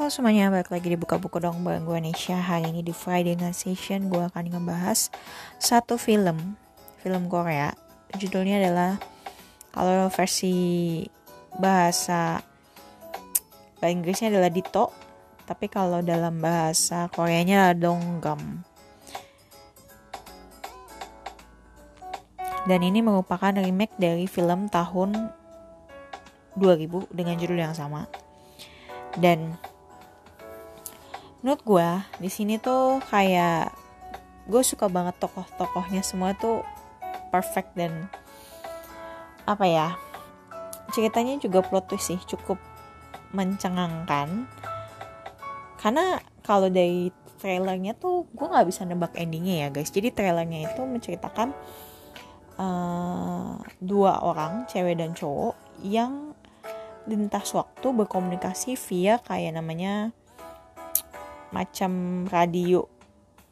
Halo semuanya, balik lagi di Buka Buku Dong bareng gue Nesha. Hari ini di Friday Night Session gue akan ngebahas satu film Film Korea. Judulnya adalah Kalau versi bahasa Bahasa Inggrisnya adalah Dito Tapi kalau dalam bahasa Koreanya Donggam. Dan ini merupakan remake dari film tahun 2000 dengan judul yang sama. Dan menurut gue di sini tuh kayak gue suka banget tokoh-tokohnya semua tuh perfect dan apa ya ceritanya juga plot twist sih cukup mencengangkan. Karena kalau dari trailernya tuh gue nggak bisa nebak endingnya ya guys. Jadi trailernya itu menceritakan uh, dua orang cewek dan cowok yang lintas waktu berkomunikasi via kayak namanya macam radio.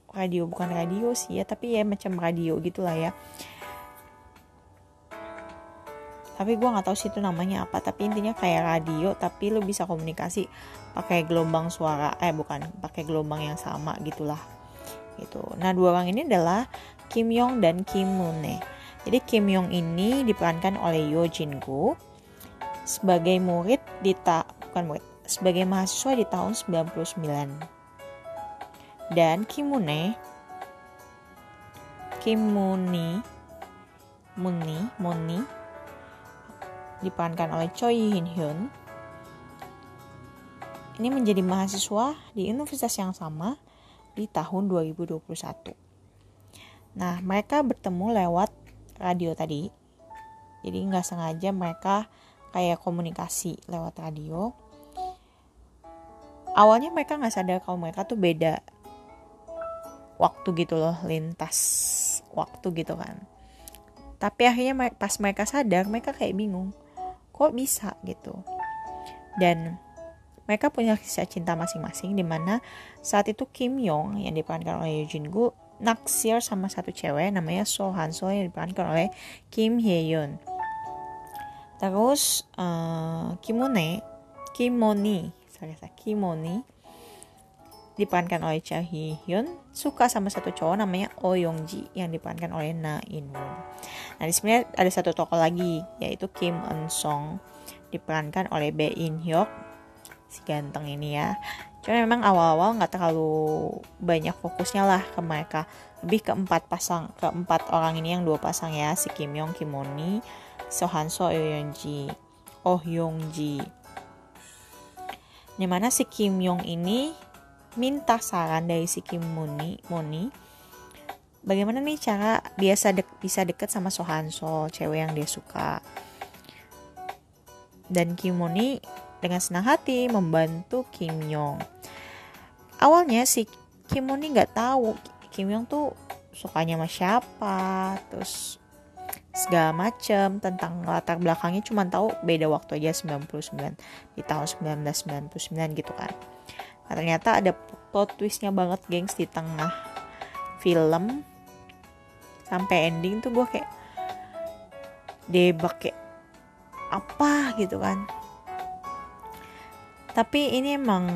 Radio bukan radio sih ya tapi ya macam radio gitulah ya. Tapi gue nggak tahu sih itu namanya apa tapi intinya kayak radio tapi lo bisa komunikasi pakai gelombang suara eh bukan pakai gelombang yang sama gitulah. Gitu. Nah dua orang ini adalah Kim Yong dan Kim Moon jadi Kim Yong ini diperankan oleh Yo Jin Goo sebagai murid di ta bukan murid sebagai mahasiswa di tahun 99 dan Kimune. Kimuni Muni Muni diperankan oleh Choi Hin Hyun ini menjadi mahasiswa di universitas yang sama di tahun 2021 nah mereka bertemu lewat radio tadi. Jadi nggak sengaja mereka kayak komunikasi lewat radio. Awalnya mereka nggak sadar kalau mereka tuh beda waktu gitu loh lintas waktu gitu kan. Tapi akhirnya pas mereka sadar mereka kayak bingung kok bisa gitu. Dan mereka punya kisah cinta masing-masing di mana saat itu Kim Yong yang diperankan oleh Jin Gu naksir sama satu cewek namanya So Han So yang diperankan oleh Kim Hye Yoon terus uh, Kimone Kimoni sorry, sorry Kimoni diperankan oleh Cha Hee Hyun suka sama satu cowok namanya Oh Young Ji yang diperankan oleh Na In Won. Nah di sini ada satu tokoh lagi yaitu Kim Eun Song diperankan oleh Bae In Hyuk si ganteng ini ya. Cuma memang awal-awal nggak terlalu banyak fokusnya lah ke mereka. Lebih ke empat pasang, ke empat orang ini yang dua pasang ya si Kim Yong Kim Moni, So Oh Young Ji, Oh Young Ji. Di mana si Kim Yong ini minta saran dari si Kim Moni, Moni bagaimana nih cara biasa dek, bisa deket sama Sohanso, cewek yang dia suka. Dan Kim Moni dengan senang hati membantu Kim Yong. Awalnya si Kim Moni nggak tahu Kim Yong tuh sukanya sama siapa, terus segala macem tentang latar belakangnya cuma tahu beda waktu aja 99 di tahun 1999 gitu kan. Nah, ternyata ada plot twistnya banget gengs di tengah film. Sampai ending tuh gue kayak debak kayak apa gitu kan. Tapi ini emang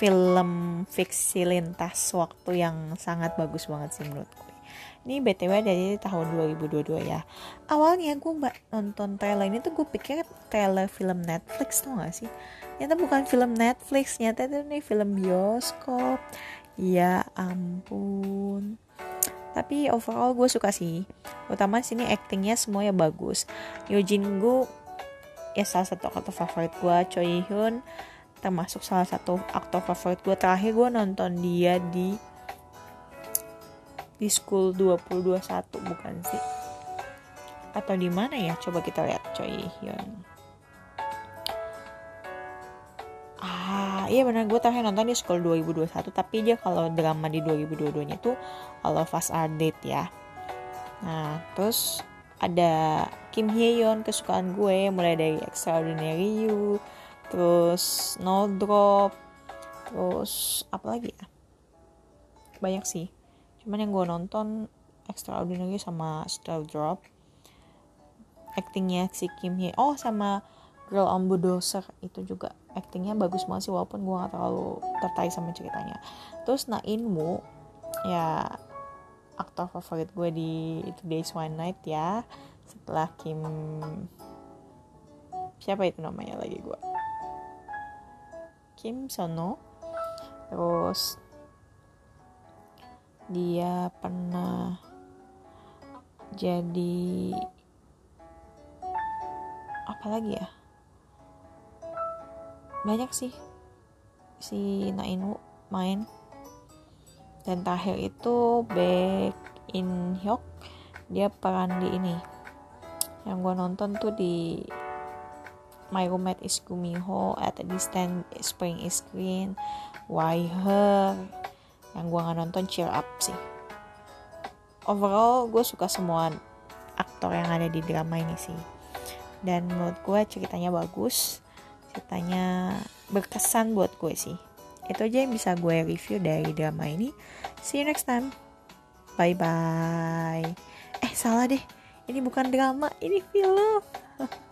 film fiksi lintas waktu yang sangat bagus banget sih menurut gue ini btw dari tahun 2022 ya. Awalnya gue nonton trailer ini tuh gue pikir trailer film Netflix tuh gak sih? Ternyata bukan film Netflix nyata itu nih film bioskop. Ya ampun. Tapi overall gue suka sih. Utama sini actingnya semuanya bagus. Yojin Gu ya salah satu aktor favorit gue Choi Hyun termasuk salah satu aktor favorit gue terakhir gue nonton dia di di school 2021 bukan sih? Atau di mana ya? Coba kita lihat Choi Hyun. Iya benar gue terakhir nonton di School 2021 tapi dia kalau drama di 2022 nya tuh All of Us Are Dead ya. Nah terus ada Kim Hye Yeon kesukaan gue mulai dari Extraordinary You terus No Drop terus apa lagi ya? Banyak sih cuman yang gue nonton Extraordinary sama Star Drop. Actingnya si Kim Hye oh sama Girl on Bulldozer. Itu juga aktingnya bagus banget sih walaupun gue gak terlalu tertarik sama ceritanya. Terus Nainmu ya aktor favorit gue di Days One Night ya. Setelah Kim siapa itu namanya lagi gue Kim Sono terus dia pernah jadi apa lagi ya? Banyak sih si Nainu main. Dan terakhir itu Baek In Hyuk dia peran di ini. Yang gue nonton tuh di My Roommate is Gumiho At a Distant Spring is Green Why Her yang gue nggak nonton Cheer Up sih. Overall gue suka semua aktor yang ada di drama ini sih. Dan menurut gue ceritanya bagus ceritanya berkesan buat gue sih. Itu aja yang bisa gue review dari drama ini. See you next time. Bye bye eh salah deh. Ini bukan drama ini film